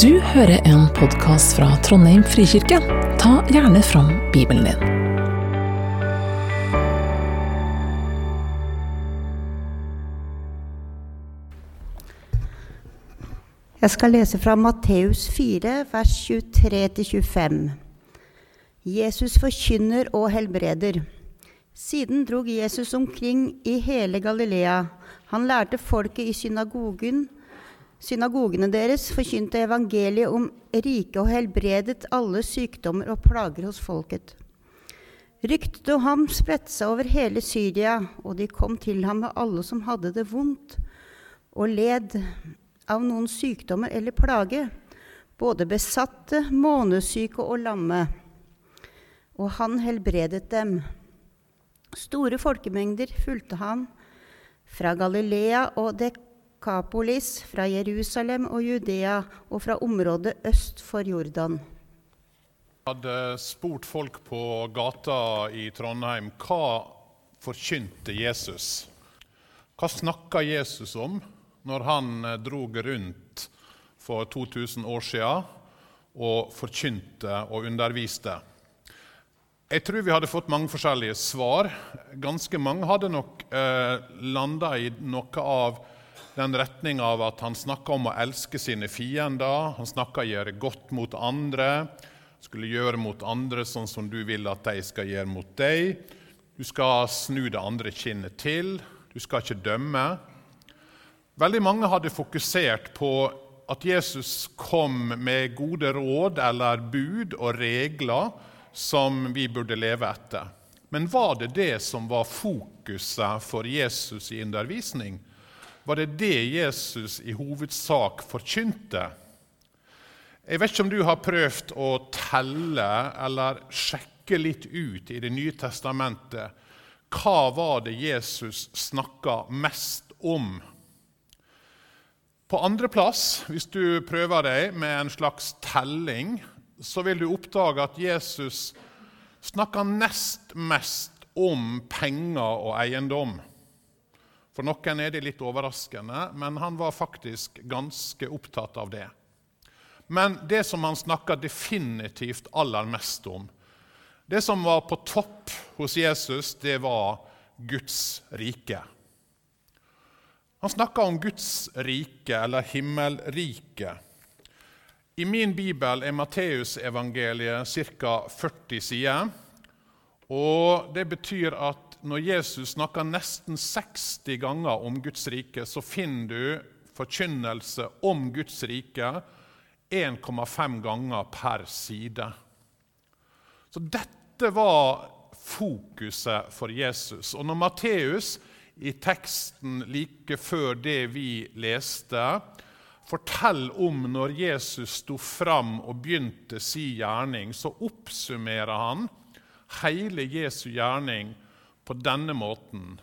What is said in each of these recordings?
Du hører en podkast fra Trondheim frikirke. Ta gjerne fram Bibelen din. Jeg skal lese fra Matteus 4, vers 23-25. Jesus forkynner og helbreder. Siden drog Jesus omkring i hele Galilea. Han lærte folket i synagogen, synagogene deres, forkynte evangeliet om riket og helbredet alle sykdommer og plager hos folket. Ryktet om ham spredte seg over hele Syria, og de kom til ham med alle som hadde det vondt og led av noen sykdommer eller plage, både besatte, månesyke og lamme. Og han helbredet dem. Store folkemengder fulgte ham fra Galilea og Dekapolis, fra Jerusalem og Judea og fra området øst for Jordan. Jeg hadde spurt folk på gata i Trondheim hva forkynte Jesus. Hva snakka Jesus om når han eh, drog rundt for 2000 år siden og forkynte og underviste? Jeg tror vi hadde fått mange forskjellige svar. Ganske mange hadde nok eh, landa i noe av den retning av at han snakka om å elske sine fiender. Han snakka gjøre godt mot andre. Skulle gjøre mot andre sånn som du vil at de skal gjøre mot deg. Du skal snu det andre kinnet til. Du skal ikke dømme. Veldig mange hadde fokusert på at Jesus kom med gode råd eller bud og regler som vi burde leve etter. Men var det det som var fokuset for Jesus i undervisning? Var det det Jesus i hovedsak forkynte? Jeg vet ikke om du har prøvd å telle eller sjekke litt ut i Det nye testamentet. Hva var det Jesus snakka mest om? På andreplass, hvis du prøver deg med en slags telling, så vil du oppdage at Jesus snakka nest mest om penger og eiendom. For noen er det litt overraskende, men han var faktisk ganske opptatt av det. Men det som han snakka definitivt aller mest om, det som var på topp hos Jesus, det var Guds rike. Han snakka om Guds rike, eller himmelriket. I min bibel er Matteusevangeliet ca. 40 sider. Og Det betyr at når Jesus snakker nesten 60 ganger om Guds rike, så finner du forkynnelse om Guds rike 1,5 ganger per side. Så dette var fokuset for Jesus. Og når Matteus i teksten like før det vi leste, forteller om når Jesus sto fram og begynte sin gjerning, så oppsummerer han hele Jesu gjerning på denne måten.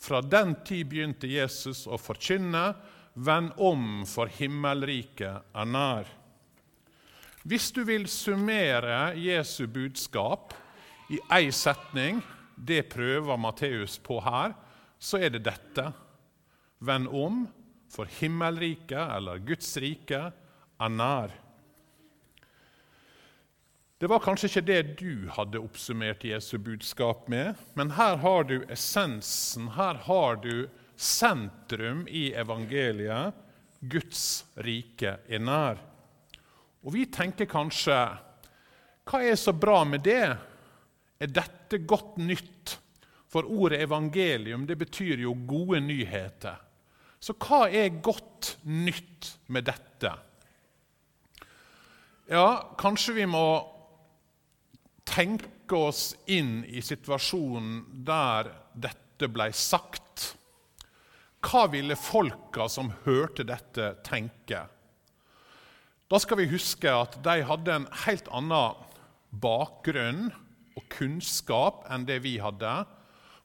Fra den tid begynte Jesus å forkynne, vend om, for himmelriket er nær. Hvis du vil summere Jesu budskap i én setning, det prøver Matteus på her, så er det dette. Vend om, for himmelriket, eller Guds rike, er nær. Det var kanskje ikke det du hadde oppsummert Jesu budskap med, men her har du essensen, her har du sentrum i evangeliet. Guds rike er nær. Og vi tenker kanskje hva er så bra med det? Er dette godt nytt? For ordet evangelium det betyr jo gode nyheter. Så hva er godt nytt med dette? Ja, kanskje vi må tenke oss inn i situasjonen der dette ble sagt. Hva ville folka som hørte dette, tenke? Da skal vi huske at de hadde en helt annen bakgrunn og kunnskap enn det vi hadde.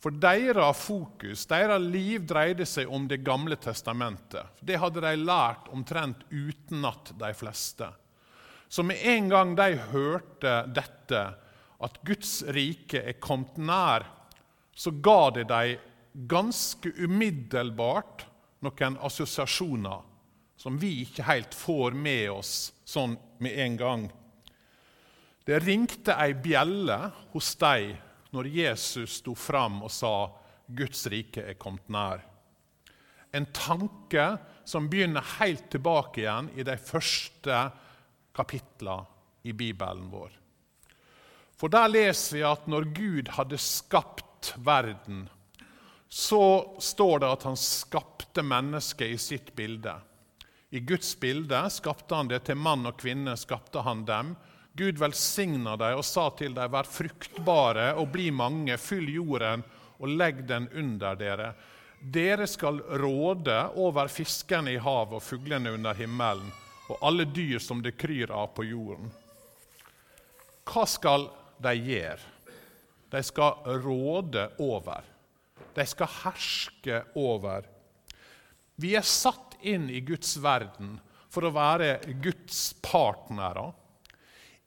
For deres fokus, deres liv, dreide seg om Det gamle testamentet. Det hadde de lært omtrent utenat, de fleste. Så med en gang de hørte dette, at Guds rike er kommet nær, så ga det dem ganske umiddelbart noen assosiasjoner som vi ikke helt får med oss sånn med en gang. Det ringte ei bjelle hos dem når Jesus sto fram og sa Guds rike er kommet nær. En tanke som begynner helt tilbake igjen i de første kapitlene i Bibelen vår. For der leser vi at når Gud hadde skapt verden, så står det at han skapte mennesket i sitt bilde. I Guds bilde skapte han det til mann og kvinne. skapte han dem. Gud velsigna dem og sa til dem, vær fruktbare og bli mange, fyll jorden og legg den under dere. Dere skal råde over fiskene i havet og fuglene under himmelen og alle dyr som det kryr av på jorden. Hva skal de gjør. De skal råde over. De skal herske over. Vi er satt inn i Guds verden for å være Guds partnere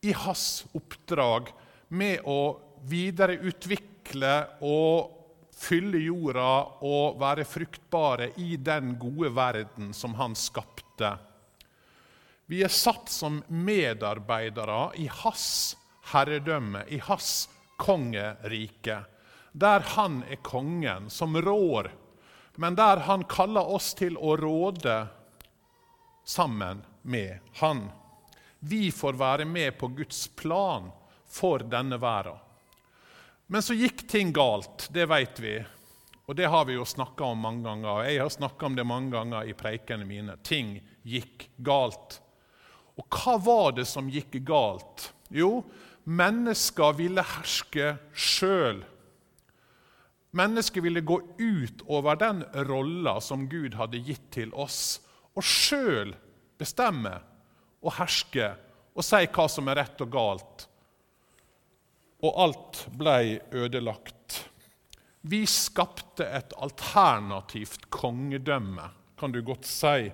i hans oppdrag med å videreutvikle og fylle jorda og være fruktbare i den gode verden som han skapte. Vi er satt som medarbeidere i hans herredømme, i hans kongerike, der han er kongen som rår, men der han kaller oss til å råde sammen med han. Vi får være med på Guds plan for denne verden. Men så gikk ting galt, det vet vi. Og det har vi jo snakka om mange ganger. Jeg har snakka om det mange ganger i preikene mine. Ting gikk galt. Og hva var det som gikk galt? Jo, mennesker ville herske sjøl. Mennesket ville gå ut over den rolla som Gud hadde gitt til oss, og sjøl bestemme og herske og si hva som er rett og galt. Og alt blei ødelagt. Vi skapte et alternativt kongedømme, kan du godt si.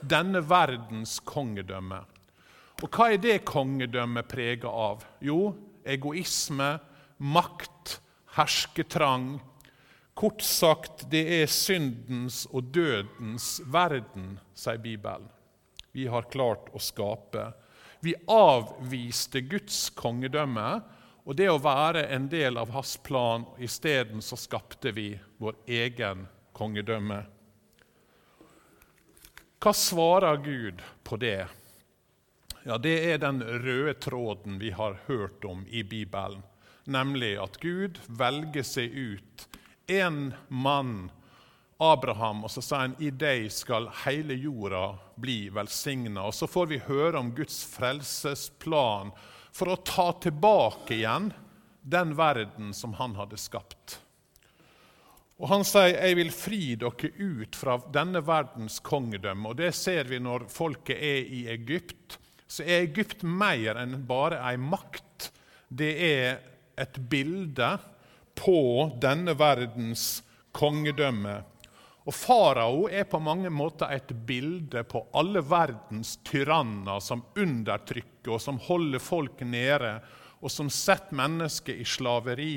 Denne verdens kongedømme. Og hva er det kongedømmet prega av? Jo, egoisme, makt, hersketrang. Kort sagt, det er syndens og dødens verden, sier Bibelen vi har klart å skape. Vi avviste Guds kongedømme og det å være en del av hans plan. Isteden så skapte vi vår egen kongedømme. Hva svarer Gud på det? Ja, Det er den røde tråden vi har hørt om i Bibelen, nemlig at Gud velger seg ut en mann Abraham, og så sier han i deg skal hele jorda bli velsigna. Og så får vi høre om Guds frelsesplan for å ta tilbake igjen den verden som han hadde skapt. Og Han sier 'Jeg vil fri dere ut fra denne verdens kongedømme'. Og Det ser vi når folket er i Egypt. Så er Egypt mer enn bare ei makt. Det er et bilde på denne verdens kongedømme. Og Farao er på mange måter et bilde på alle verdens tyranner som undertrykker og som holder folk nede, og som setter mennesket i slaveri.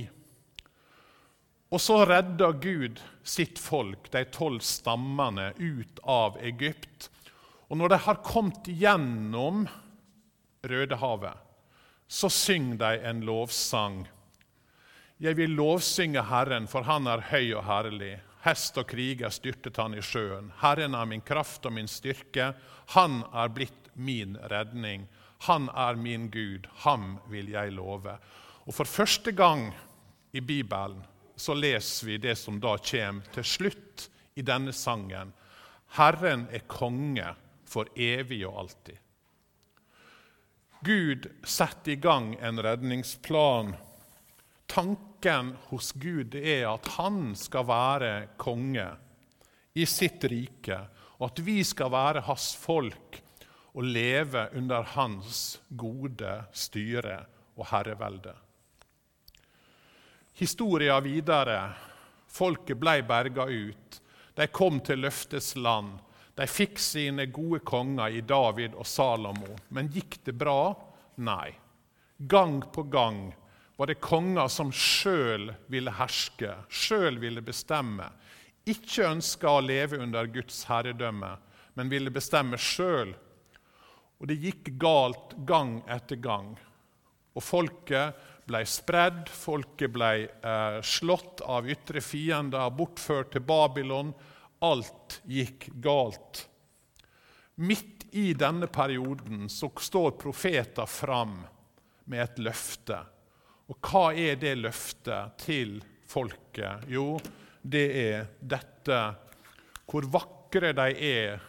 Og så redder Gud sitt folk, de tolv stammene, ut av Egypt. Og når de har kommet gjennom Rødehavet, så syng de en lovsang. Jeg vil lovsynge Herren, for Han er høy og herlig. Hest og kriger styrtet han i sjøen. Herren er min kraft og min styrke. Han er blitt min redning. Han er min Gud. Ham vil jeg love. Og For første gang i Bibelen så leser vi det som da kommer til slutt i denne sangen. Herren er konge for evig og alltid. Gud setter i gang en redningsplan Tanken hos Gud er at han skal være konge i sitt rike, og at vi skal være hans folk og leve under hans gode styre og herrevelde. Historia videre. Folket ble berga ut. De kom til løftes land. De fikk sine gode konger i David og Salomo. Men gikk det bra? Nei. Gang på gang var det konger som sjøl ville herske, sjøl ville bestemme, ikke ønska å leve under Guds herredømme, men ville bestemme sjøl. Og det gikk galt gang etter gang. Og folket ble spredd, folket ble eh, slått av ytre fiender, bortført til Babylon. Alt gikk galt. Midt i denne perioden så står profeter fram med et løfte. Og hva er det løftet til folket? Jo, det er dette hvor vakre de er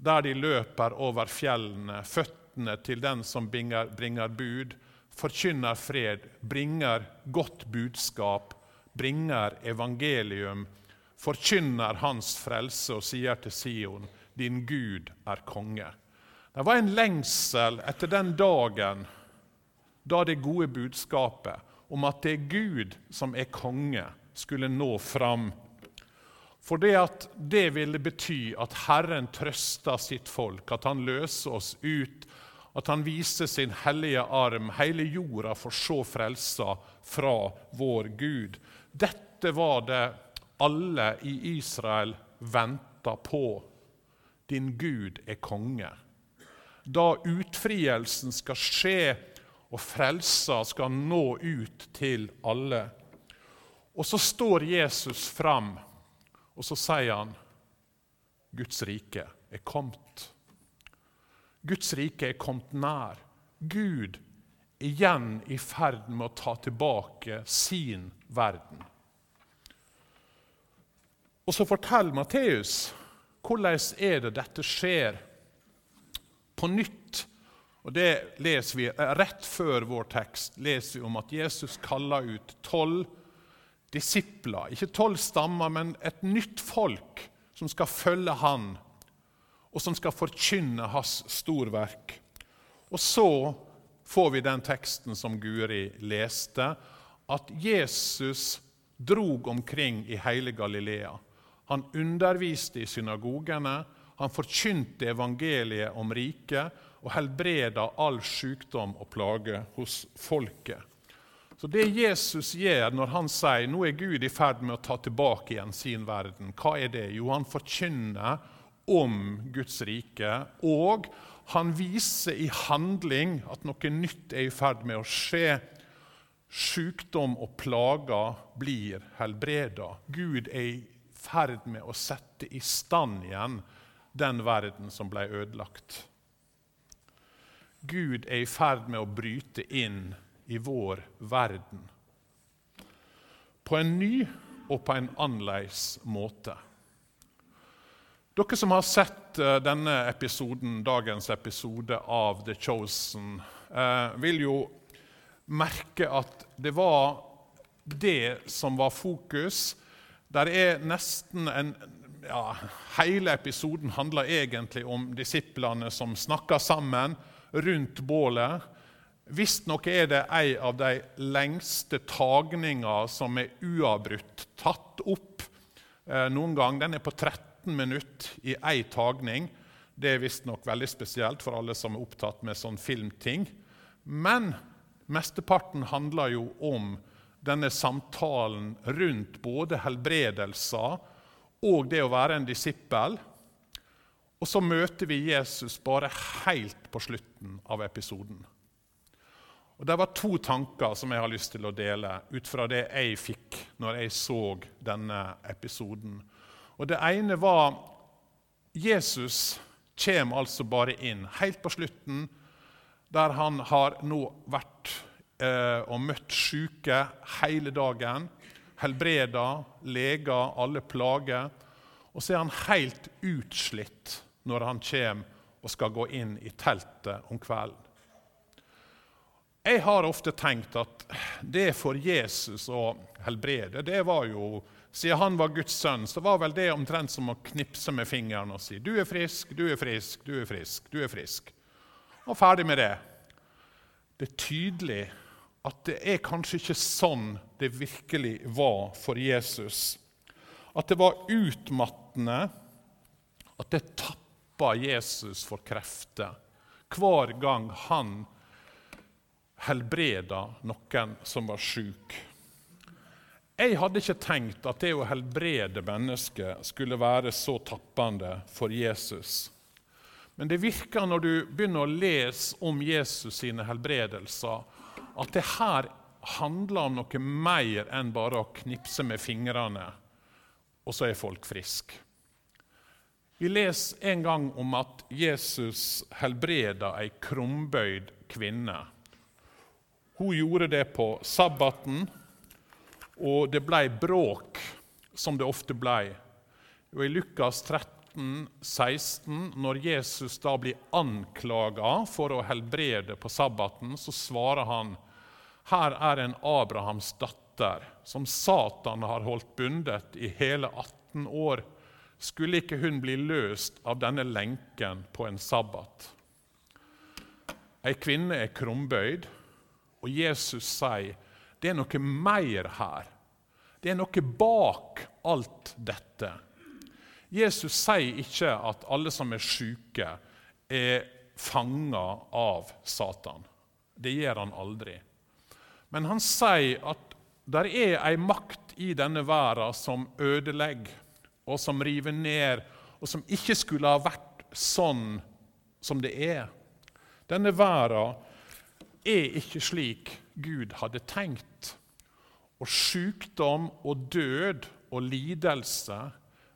der de løper over fjellene, føttene til den som bringer, bringer bud, forkynner fred, bringer godt budskap, bringer evangelium, forkynner Hans frelse og sier til Sion, din Gud er konge. Det var en lengsel etter den dagen da det gode budskapet om at det er Gud som er konge, skulle nå fram. For det, at det ville bety at Herren trøster sitt folk, at han løser oss ut, at han viser sin hellige arm. Hele jorda får se frelsa fra vår Gud. Dette var det alle i Israel venter på. Din Gud er konge. Da utfrielsen skal skje og frelsa skal nå ut til alle. Og så står Jesus fram, og så sier han Guds rike er kommet. Guds rike er kommet nær. Gud igjen i ferd med å ta tilbake sin verden. Og så forteller Matteus hvordan er det dette skjer. På nytt og Det leser vi eh, rett før vår tekst leser vi om at Jesus kaller ut tolv disipler. Ikke tolv stammer, men et nytt folk som skal følge han, og som skal forkynne hans storverk. Og så får vi den teksten som Guri leste, at Jesus drog omkring i hele Galilea. Han underviste i synagogene, han forkynte evangeliet om riket og helbreda all sykdom og plage hos folket. Så Det Jesus gjør når han sier nå er Gud i ferd med å ta tilbake igjen sin verden, hva er det? Jo, han forkynner om Guds rike, og han viser i handling at noe nytt er i ferd med å skje. Sykdom og plager blir helbreda. Gud er i ferd med å sette i stand igjen den verden som ble ødelagt. Gud er i ferd med å bryte inn i vår verden. På en ny og på en annerledes måte. Dere som har sett eh, denne episoden, dagens episode av The Chosen, eh, vil jo merke at det var det som var fokus. Der er nesten en ja, Hele episoden handler egentlig om disiplene som snakker sammen rundt bålet. Visstnok er det ei av de lengste tagninger som er uavbrutt tatt opp eh, noen gang. Den er på 13 minutter i ei tagning. Det er visstnok veldig spesielt for alle som er opptatt med sånn filmting. Men mesteparten handler jo om denne samtalen rundt både helbredelser og det å være en disippel og så møter vi Jesus bare helt på slutten av episoden. Og Det var to tanker som jeg har lyst til å dele ut fra det jeg fikk når jeg så denne episoden. Og Det ene var Jesus kommer altså bare inn helt på slutten, der han har nå vært og møtt syke hele dagen. Helbreda, leger, alle plager. Og så er han helt utslitt når han kommer og skal gå inn i teltet om kvelden. Jeg har ofte tenkt at det for Jesus å helbrede, det var jo Siden han var Guds sønn, så var vel det omtrent som å knipse med fingeren og si 'Du er frisk, du er frisk, du er frisk, du er frisk'. Og ferdig med det. Det er tydelig at det er kanskje ikke sånn det virkelig var for Jesus. At det var utmattende, at det tappa Jesus for krefter hver gang han helbreda noen som var sjuk. Jeg hadde ikke tenkt at det å helbrede mennesker skulle være så tappende for Jesus. Men det virker når du begynner å lese om Jesus sine helbredelser, at det her handler om noe mer enn bare å knipse med fingrene, og så er folk friske. Vi leser en gang om at Jesus helbreda ei krumbøyd kvinne. Hun gjorde det på sabbaten, og det ble bråk, som det ofte ble. Og I Lukas 13, 16, når Jesus da blir anklaga for å helbrede på sabbaten, så svarer han her er en Abrahams datter som Satan har holdt bundet i hele 18 år. Skulle ikke hun bli løst av denne lenken på en sabbat? Ei kvinne er krumbøyd, og Jesus sier det er noe mer her. Det er noe bak alt dette. Jesus sier ikke at alle som er syke, er fanga av Satan. Det gjør han aldri. Men han sier at det er ei makt i denne verden som ødelegger, og som river ned, og som ikke skulle ha vært sånn som det er. Denne verden er ikke slik Gud hadde tenkt. Og sykdom og død og lidelse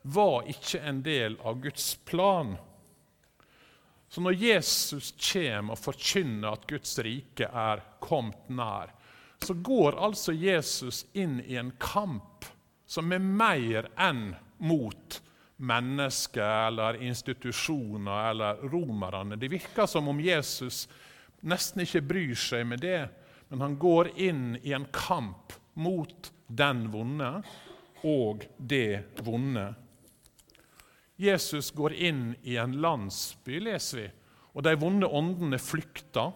var ikke en del av Guds plan. Så når Jesus kommer og forkynner at Guds rike er kommet nær, så går altså Jesus inn i en kamp som er mer enn mot mennesker eller institusjoner eller romerne. Det virker som om Jesus nesten ikke bryr seg med det, men han går inn i en kamp mot den vonde og det vonde. Jesus går inn i en landsby, leser vi, og de vonde åndene flykter.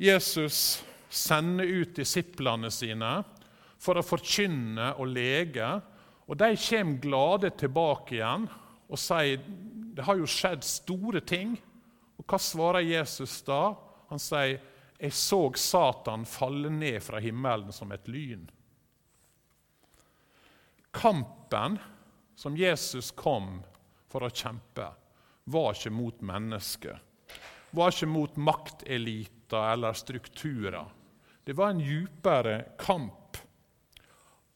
Jesus sender ut disiplene sine for å forkynne og lege, og de kommer glade tilbake igjen og sier det har jo skjedd store ting. Og Hva svarer Jesus da? Han sier, 'Jeg så Satan falle ned fra himmelen som et lyn'. Kampen som Jesus kom for å kjempe, var ikke mot mennesker. Var ikke mot makteliter eller strukturer. Det var en djupere kamp.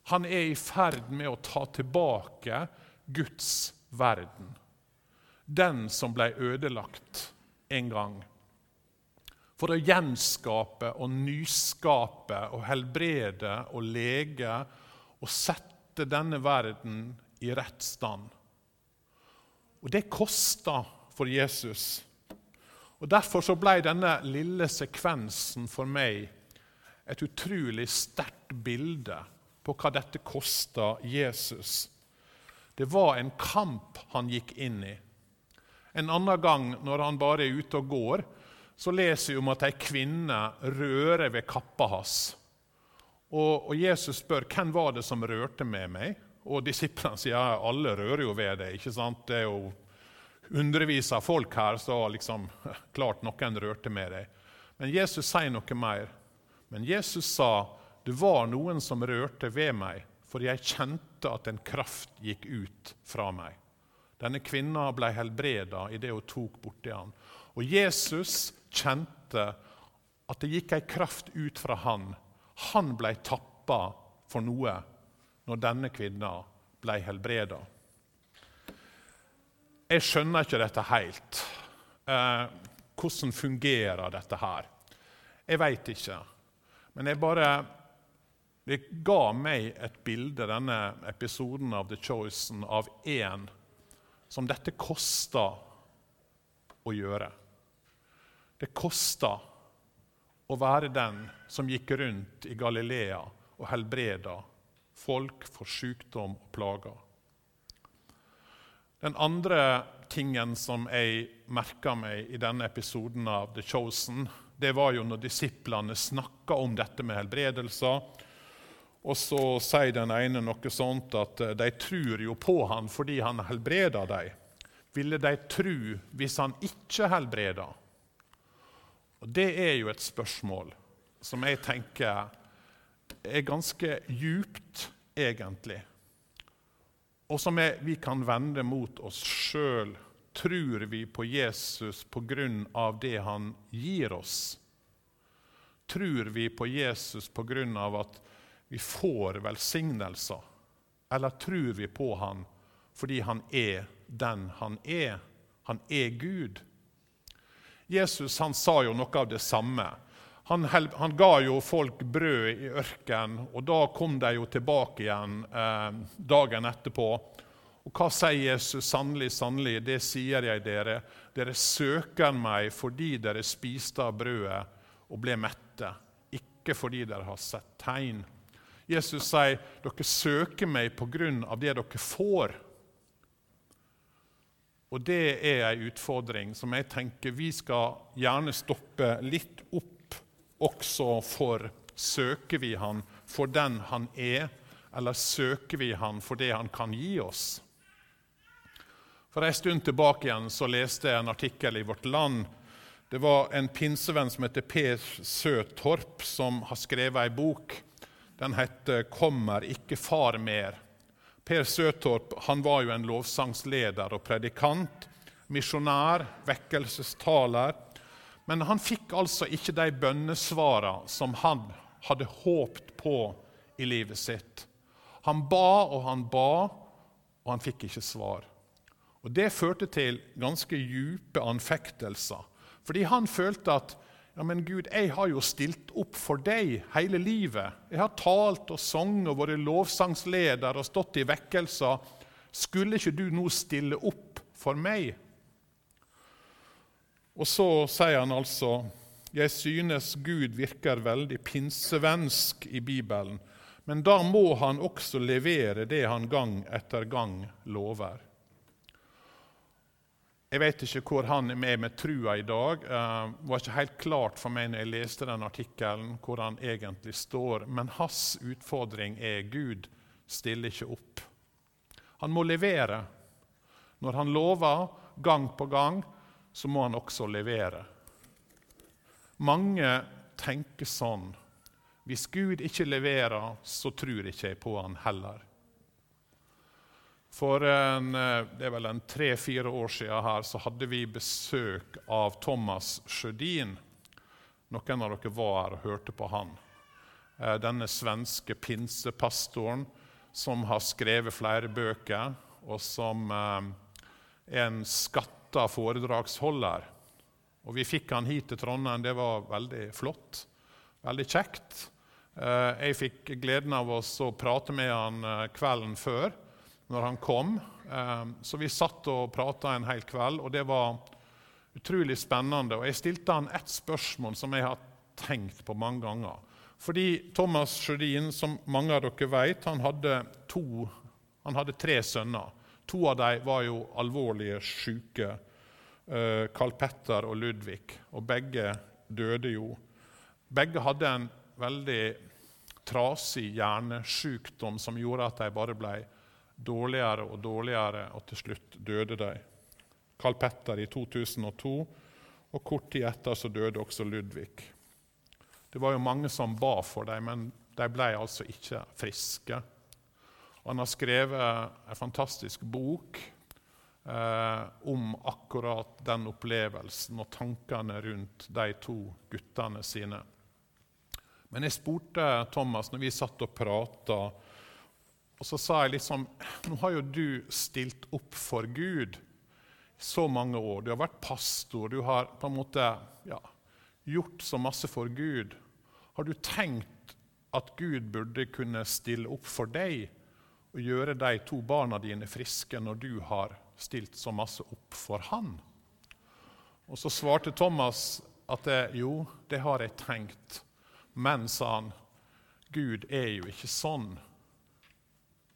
Han er i ferd med å ta tilbake Guds verden. Den som ble ødelagt en gang. For å gjenskape og nyskape og helbrede og lege og sette denne verden i rett stand. Og det kosta for Jesus. Og Derfor så ble denne lille sekvensen for meg et utrolig sterkt bilde på hva dette kosta Jesus. Det var en kamp han gikk inn i. En annen gang, når han bare er ute og går, så leser vi om at ei kvinne rører ved kappa hans. Og, Jesus spør hvem var det som rørte med meg. Og disiplene sier ja, alle rører jo ved det. ikke sant? Det er jo hundrevis av folk her, så liksom, klart noen rørte med deg. Men Jesus sier noe mer. Men Jesus sa det var noen som rørte ved meg, for jeg kjente at en kraft gikk ut fra meg. Denne kvinna ble helbreda idet hun tok borti han. Og Jesus kjente at det gikk ei kraft ut fra han. Han ble tappa for noe når denne kvinna ble helbreda. Jeg skjønner ikke dette helt. Eh, hvordan fungerer dette her? Jeg veit ikke. Men jeg bare Det ga meg et bilde, denne episoden av The Chosen, av én som dette kosta å gjøre. Det kosta å være den som gikk rundt i Galilea og helbreda folk for sykdom og plager. Den andre tingen som jeg merka meg i denne episoden av The Chosen, det var jo når disiplene snakka om dette med helbredelser. Og så sier den ene noe sånt at eh, de tror jo på han fordi han helbreda dem. Ville de tro hvis han ikke helbreda? Og Det er jo et spørsmål som jeg tenker er ganske djupt, egentlig, og som er, vi kan vende mot oss sjøl. Tror vi på Jesus pga. det han gir oss? Tror vi på Jesus pga. at vi får velsignelser? Eller tror vi på han fordi han er den han er? Han er Gud. Jesus han sa jo noe av det samme. Han, han ga jo folk brød i ørkenen, og da kom de jo tilbake igjen eh, dagen etterpå. Og hva sier Jesus? Sannelig, sannelig, det sier jeg dere. Dere søker meg fordi dere spiste av brødet og ble mette, ikke fordi dere har sett tegn. Jesus sier dere søker meg på grunn av det dere får. Og det er en utfordring som jeg tenker vi skal gjerne stoppe litt opp også for. Søker vi Han for den Han er, eller søker vi Han for det Han kan gi oss? For En stund tilbake igjen så leste jeg en artikkel i Vårt Land. Det var en pinsevenn som heter Per Søtorp, som har skrevet ei bok. Den heter 'Kommer ikke far mer'. Per Søtorp han var jo en lovsangsleder og predikant, misjonær, vekkelsestaler. Men han fikk altså ikke de bønnesvarene som han hadde håpt på i livet sitt. Han ba og han ba, og han fikk ikke svar. Og Det førte til ganske djupe anfektelser. Fordi han følte at ja, men Gud, jeg har jo stilt opp for deg hele livet. Jeg har talt og sunget og vært lovsangsleder og stått i vekkelser. Skulle ikke du nå stille opp for meg? Og så sier han altså jeg synes Gud virker veldig pinsevensk i Bibelen, men da må han også levere det han gang etter gang lover. Jeg vet ikke hvor han er med med trua i dag. Det uh, var ikke helt klart for meg når jeg leste den artikkelen hvor han egentlig står. Men hans utfordring er Gud stiller ikke opp. Han må levere. Når han lover gang på gang, så må han også levere. Mange tenker sånn. Hvis Gud ikke leverer, så tror ikke jeg på han heller. For en, eh, det er vel en tre-fire år siden her, så hadde vi besøk av Thomas Sjødin. Noen av dere var her og hørte på han. Eh, denne svenske pinsepastoren som har skrevet flere bøker, og som eh, er en skatta foredragsholder. Og Vi fikk han hit til Trondheim. Det var veldig flott. Veldig kjekt. Jeg fikk gleden av å prate med han kvelden før når han kom. Ehm, så vi satt og prata en hel kveld, og det var utrolig spennende. Og jeg stilte han ett spørsmål som jeg har tenkt på mange ganger. Fordi Thomas Sjødin, som mange av dere vet, han hadde, to, han hadde tre sønner. To av dem var jo alvorlige syke. Karl Petter og Ludvig. Og begge døde jo. Begge hadde en veldig trasig hjernesykdom som gjorde at de bare ble dårligere og dårligere, og til slutt døde de. Karl Petter i 2002, og kort tid etter så døde også Ludvig. Det var jo mange som ba for dem, men de ble altså ikke friske. Og han har skrevet en fantastisk bok eh, om akkurat den opplevelsen og tankene rundt de to guttene sine. Men jeg spurte Thomas når vi satt og prata og så sa jeg liksom Nå har jo du stilt opp for Gud så mange år. Du har vært pastor, du har på en måte ja, gjort så masse for Gud. Har du tenkt at Gud burde kunne stille opp for deg og gjøre de to barna dine friske når du har stilt så masse opp for han? Og Så svarte Thomas at jo, det har jeg tenkt. Men, sa han, Gud er jo ikke sånn.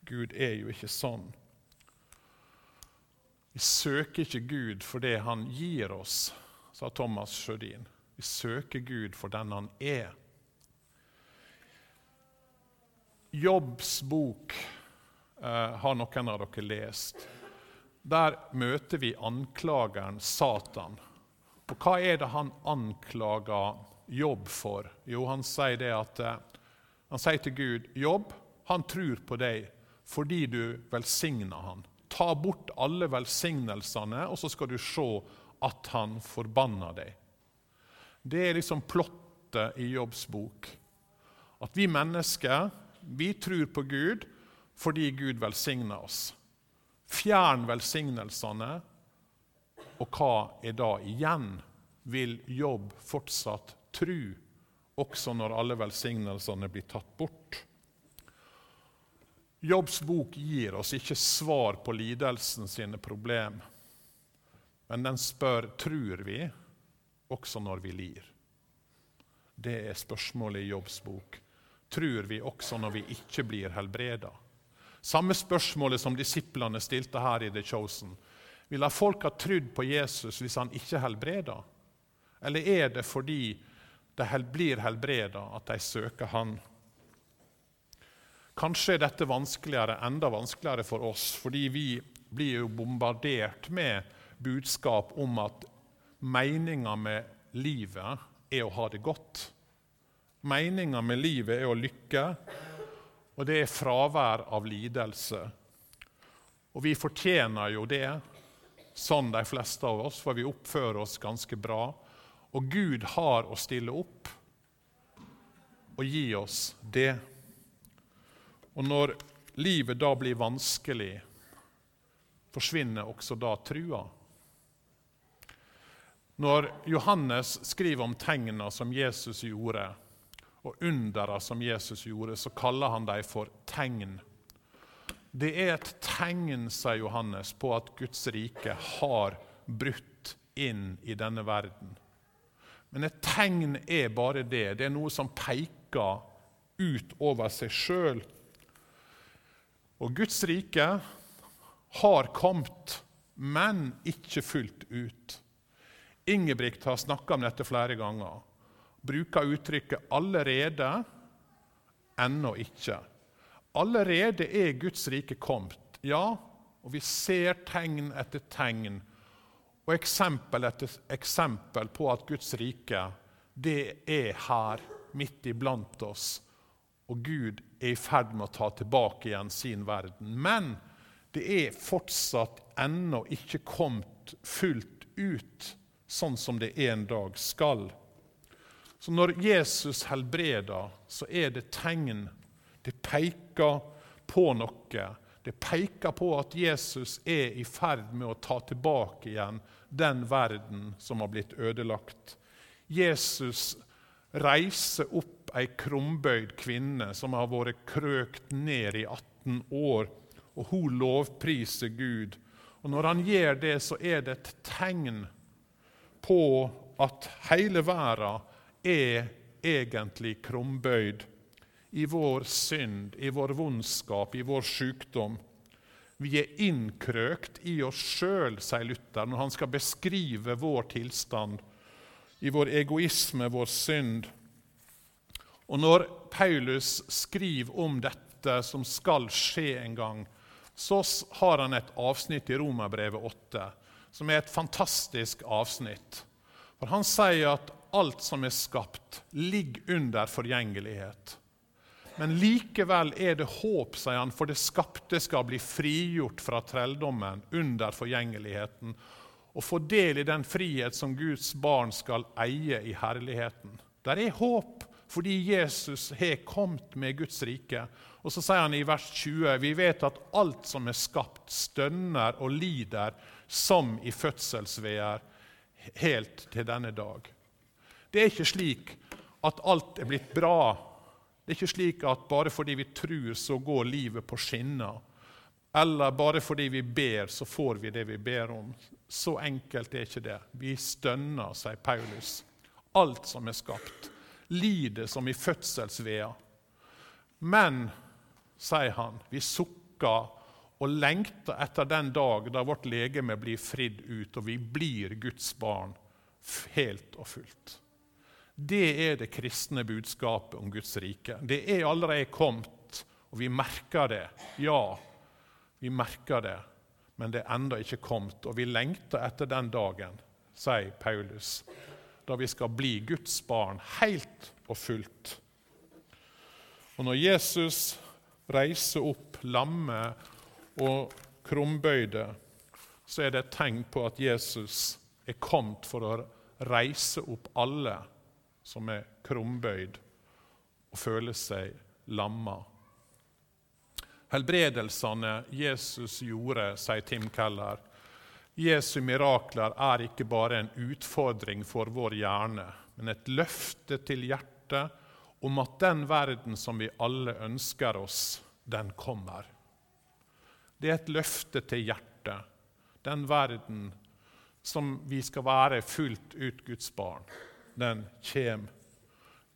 Gud er jo ikke sånn. Vi søker ikke Gud for det han gir oss, sa Thomas Sjødin. Vi søker Gud for den han er. Jobbs bok har noen av dere lest. Der møter vi anklageren Satan. Og hva er det han anklager Jobb for? Jo, han sier det at eh, Han sier til Gud, 'Jobb, han tror på deg fordi du velsigner han. Ta bort alle velsignelsene, og så skal du se at han forbanner deg.' Det er liksom plottet i Jobbs bok. At vi mennesker vi tror på Gud fordi Gud velsigner oss. Fjern velsignelsene, og hva er da igjen? Vil Jobb fortsatt tro, også når alle velsignelsene blir tatt bort? Jobbs bok gir oss ikke svar på lidelsen sine problem, men den spør tror vi også når vi lir. Det er spørsmålet i Jobbs bok. Tror vi også når vi ikke blir helbreda? Samme spørsmålet som disiplene stilte her i The Chosen. Ville folk ha trodd på Jesus hvis han ikke helbreda? Eller er det fordi de blir helbreda at de søker han? Kanskje er dette vanskeligere, enda vanskeligere for oss, fordi vi blir jo bombardert med budskap om at meninga med livet er å ha det godt. Meninga med livet er å lykke, og det er fravær av lidelse. Og vi fortjener jo det, sånn de fleste av oss, for vi oppfører oss ganske bra. Og Gud har å stille opp og gi oss det. Og når livet da blir vanskelig, forsvinner også da trua. Når Johannes skriver om tegna som Jesus gjorde, og undera som Jesus gjorde, så kaller han dem for tegn. Det er et tegn, sier Johannes, på at Guds rike har brutt inn i denne verden. Men et tegn er bare det. Det er noe som peker ut over seg sjøl. Og Guds rike har kommet, men ikke fullt ut. Ingebrigt har snakka om dette flere ganger bruker uttrykket 'allerede', ennå ikke. Allerede er Guds rike kommet, ja, og vi ser tegn etter tegn og eksempel etter eksempel på at Guds rike det er her, midt iblant oss. Og Gud er i ferd med å ta tilbake igjen sin verden. Men det er fortsatt ennå ikke kommet fullt ut, sånn som det en dag skal. Så når Jesus helbreder, så er det tegn. Det peker på noe. Det peker på at Jesus er i ferd med å ta tilbake igjen den verden som har blitt ødelagt. Jesus reiser opp ei krumbøyd kvinne som har vært krøkt ned i 18 år, og hun lovpriser Gud. Og Når han gjør det, så er det et tegn på at hele verden er egentlig krumbøyd i vår synd, i vår vondskap, i vår sykdom. Vi er innkrøkt i oss sjøl, sier Luther, når han skal beskrive vår tilstand, i vår egoisme, vår synd. Og når Paulus skriver om dette som skal skje en gang, så har han et avsnitt i Romerbrevet 8 som er et fantastisk avsnitt. For Han sier at alt som er skapt, ligger under forgjengelighet. Men likevel er det håp, sier han, for det skapte skal bli frigjort fra trelldommen under forgjengeligheten og få del i den frihet som Guds barn skal eie i herligheten. Der er håp fordi Jesus har kommet med Guds rike. Og så sier han i vers 20.: Vi vet at alt som er skapt, stønner og lider som i fødselsveer, helt til denne dag. Det er ikke slik at alt er blitt bra. Det er ikke slik at bare fordi vi tror, så går livet på skinner. Eller bare fordi vi ber, så får vi det vi ber om. Så enkelt er ikke det. Vi stønner, sier Paulus. Alt som er skapt, lider som i fødselsvea. Men, sier han, vi sukker og lengter etter den dag da vårt legeme blir fridd ut, og vi blir Guds barn helt og fullt. Det er det kristne budskapet om Guds rike. Det er allerede kommet, og vi merker det. Ja, vi merker det, men det er ennå ikke kommet. Og vi lengter etter den dagen, sier Paulus, da vi skal bli Guds barn helt og fullt. Og når Jesus reiser opp lamme og krumbøyde, så er det et tegn på at Jesus er kommet for å reise opp alle som er krumbøyd og føler seg lamma. Helbredelsene Jesus gjorde, sier Tim Keller, Jesu mirakler er ikke bare en utfordring for vår hjerne, men et løfte til hjertet om at den verden som vi alle ønsker oss, den kommer. Det er et løfte til hjertet. Den verden som vi skal være fullt ut Guds barn, den kommer.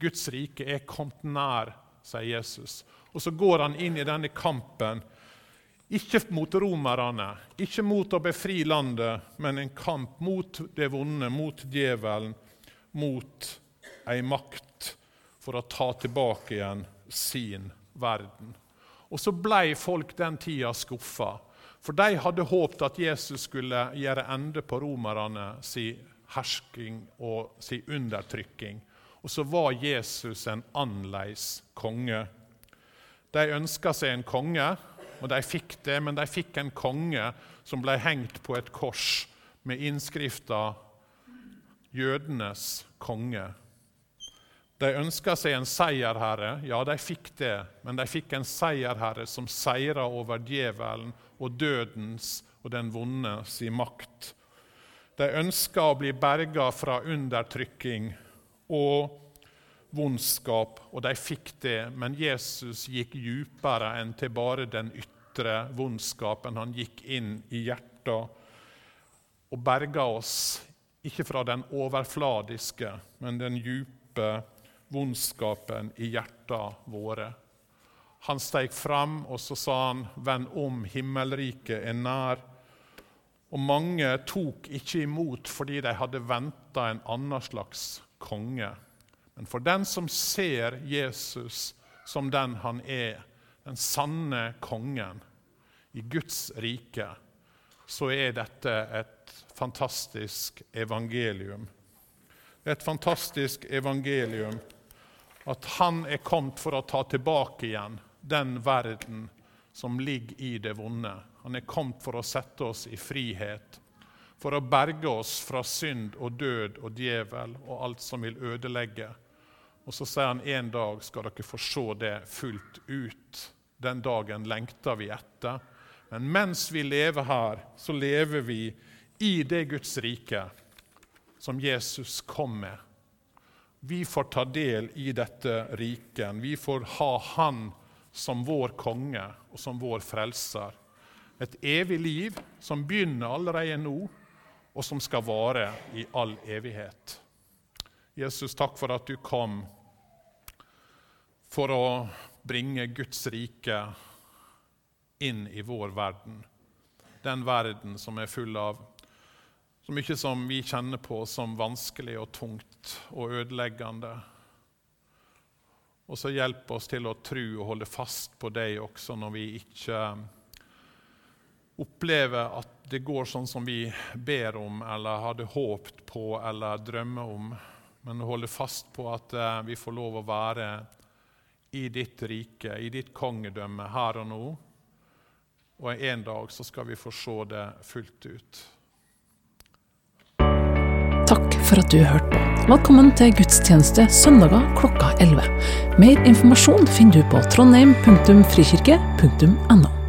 Guds rike er kommet nær, sier Jesus. Og så går han inn i denne kampen, ikke mot romerne, ikke mot å befri landet, men en kamp mot det vonde, mot djevelen, mot ei makt for å ta tilbake igjen sin verden. Og så blei folk den tida skuffa. For de hadde håpet at Jesus skulle gjøre ende på romerne si hersking og si undertrykking. Og så var Jesus en annerledes konge. De ønska seg en konge, og de fikk det, men de fikk en konge som ble hengt på et kors med innskrifta 'Jødenes konge'. De ønska seg en seierherre. Ja, de fikk det, men de fikk en seierherre som seira over djevelen og dødens og den vonde si makt. De ønska å bli berga fra undertrykking og vondskap, og de fikk det, men Jesus gikk djupere enn til bare den ytre vondskapen. Han gikk inn i hjertet og berga oss, ikke fra den overfladiske, men den djupe vondskapen i hjertet våre. Han steg fram, og så sa han, 'Vend om, himmelriket er nær'. Og mange tok ikke imot fordi de hadde venta en annen slags konge. Men for den som ser Jesus som den han er, den sanne kongen i Guds rike, så er dette et fantastisk evangelium. Det er et fantastisk evangelium at han er kommet for å ta tilbake igjen den verden som ligger i det vonde. Han er kommet for å sette oss i frihet, for å berge oss fra synd og død og djevel og alt som vil ødelegge. Og så sier han en dag skal dere få se det fullt ut. Den dagen lengter vi etter. Men mens vi lever her, så lever vi i det Guds rike som Jesus kom med vi får ta del i dette riket. Vi får ha Han som vår konge og som vår frelser. Et evig liv som begynner allerede nå, og som skal vare i all evighet. Jesus, takk for at du kom for å bringe Guds rike inn i vår verden. Den verden som er full av så mye som vi kjenner på som vanskelig og tungt og ødeleggende. Og så hjelp oss til å tro og holde fast på deg også når vi ikke opplever at det går sånn som vi ber om eller hadde håpt på eller drømmer om, men holde fast på at eh, vi får lov å være i ditt rike, i ditt kongedømme her og nå. Og en dag så skal vi få se det fullt ut. Takk for at du hørte på. Velkommen til gudstjeneste søndager klokka 11. Mer informasjon finner du på trondheim.frikirke.no.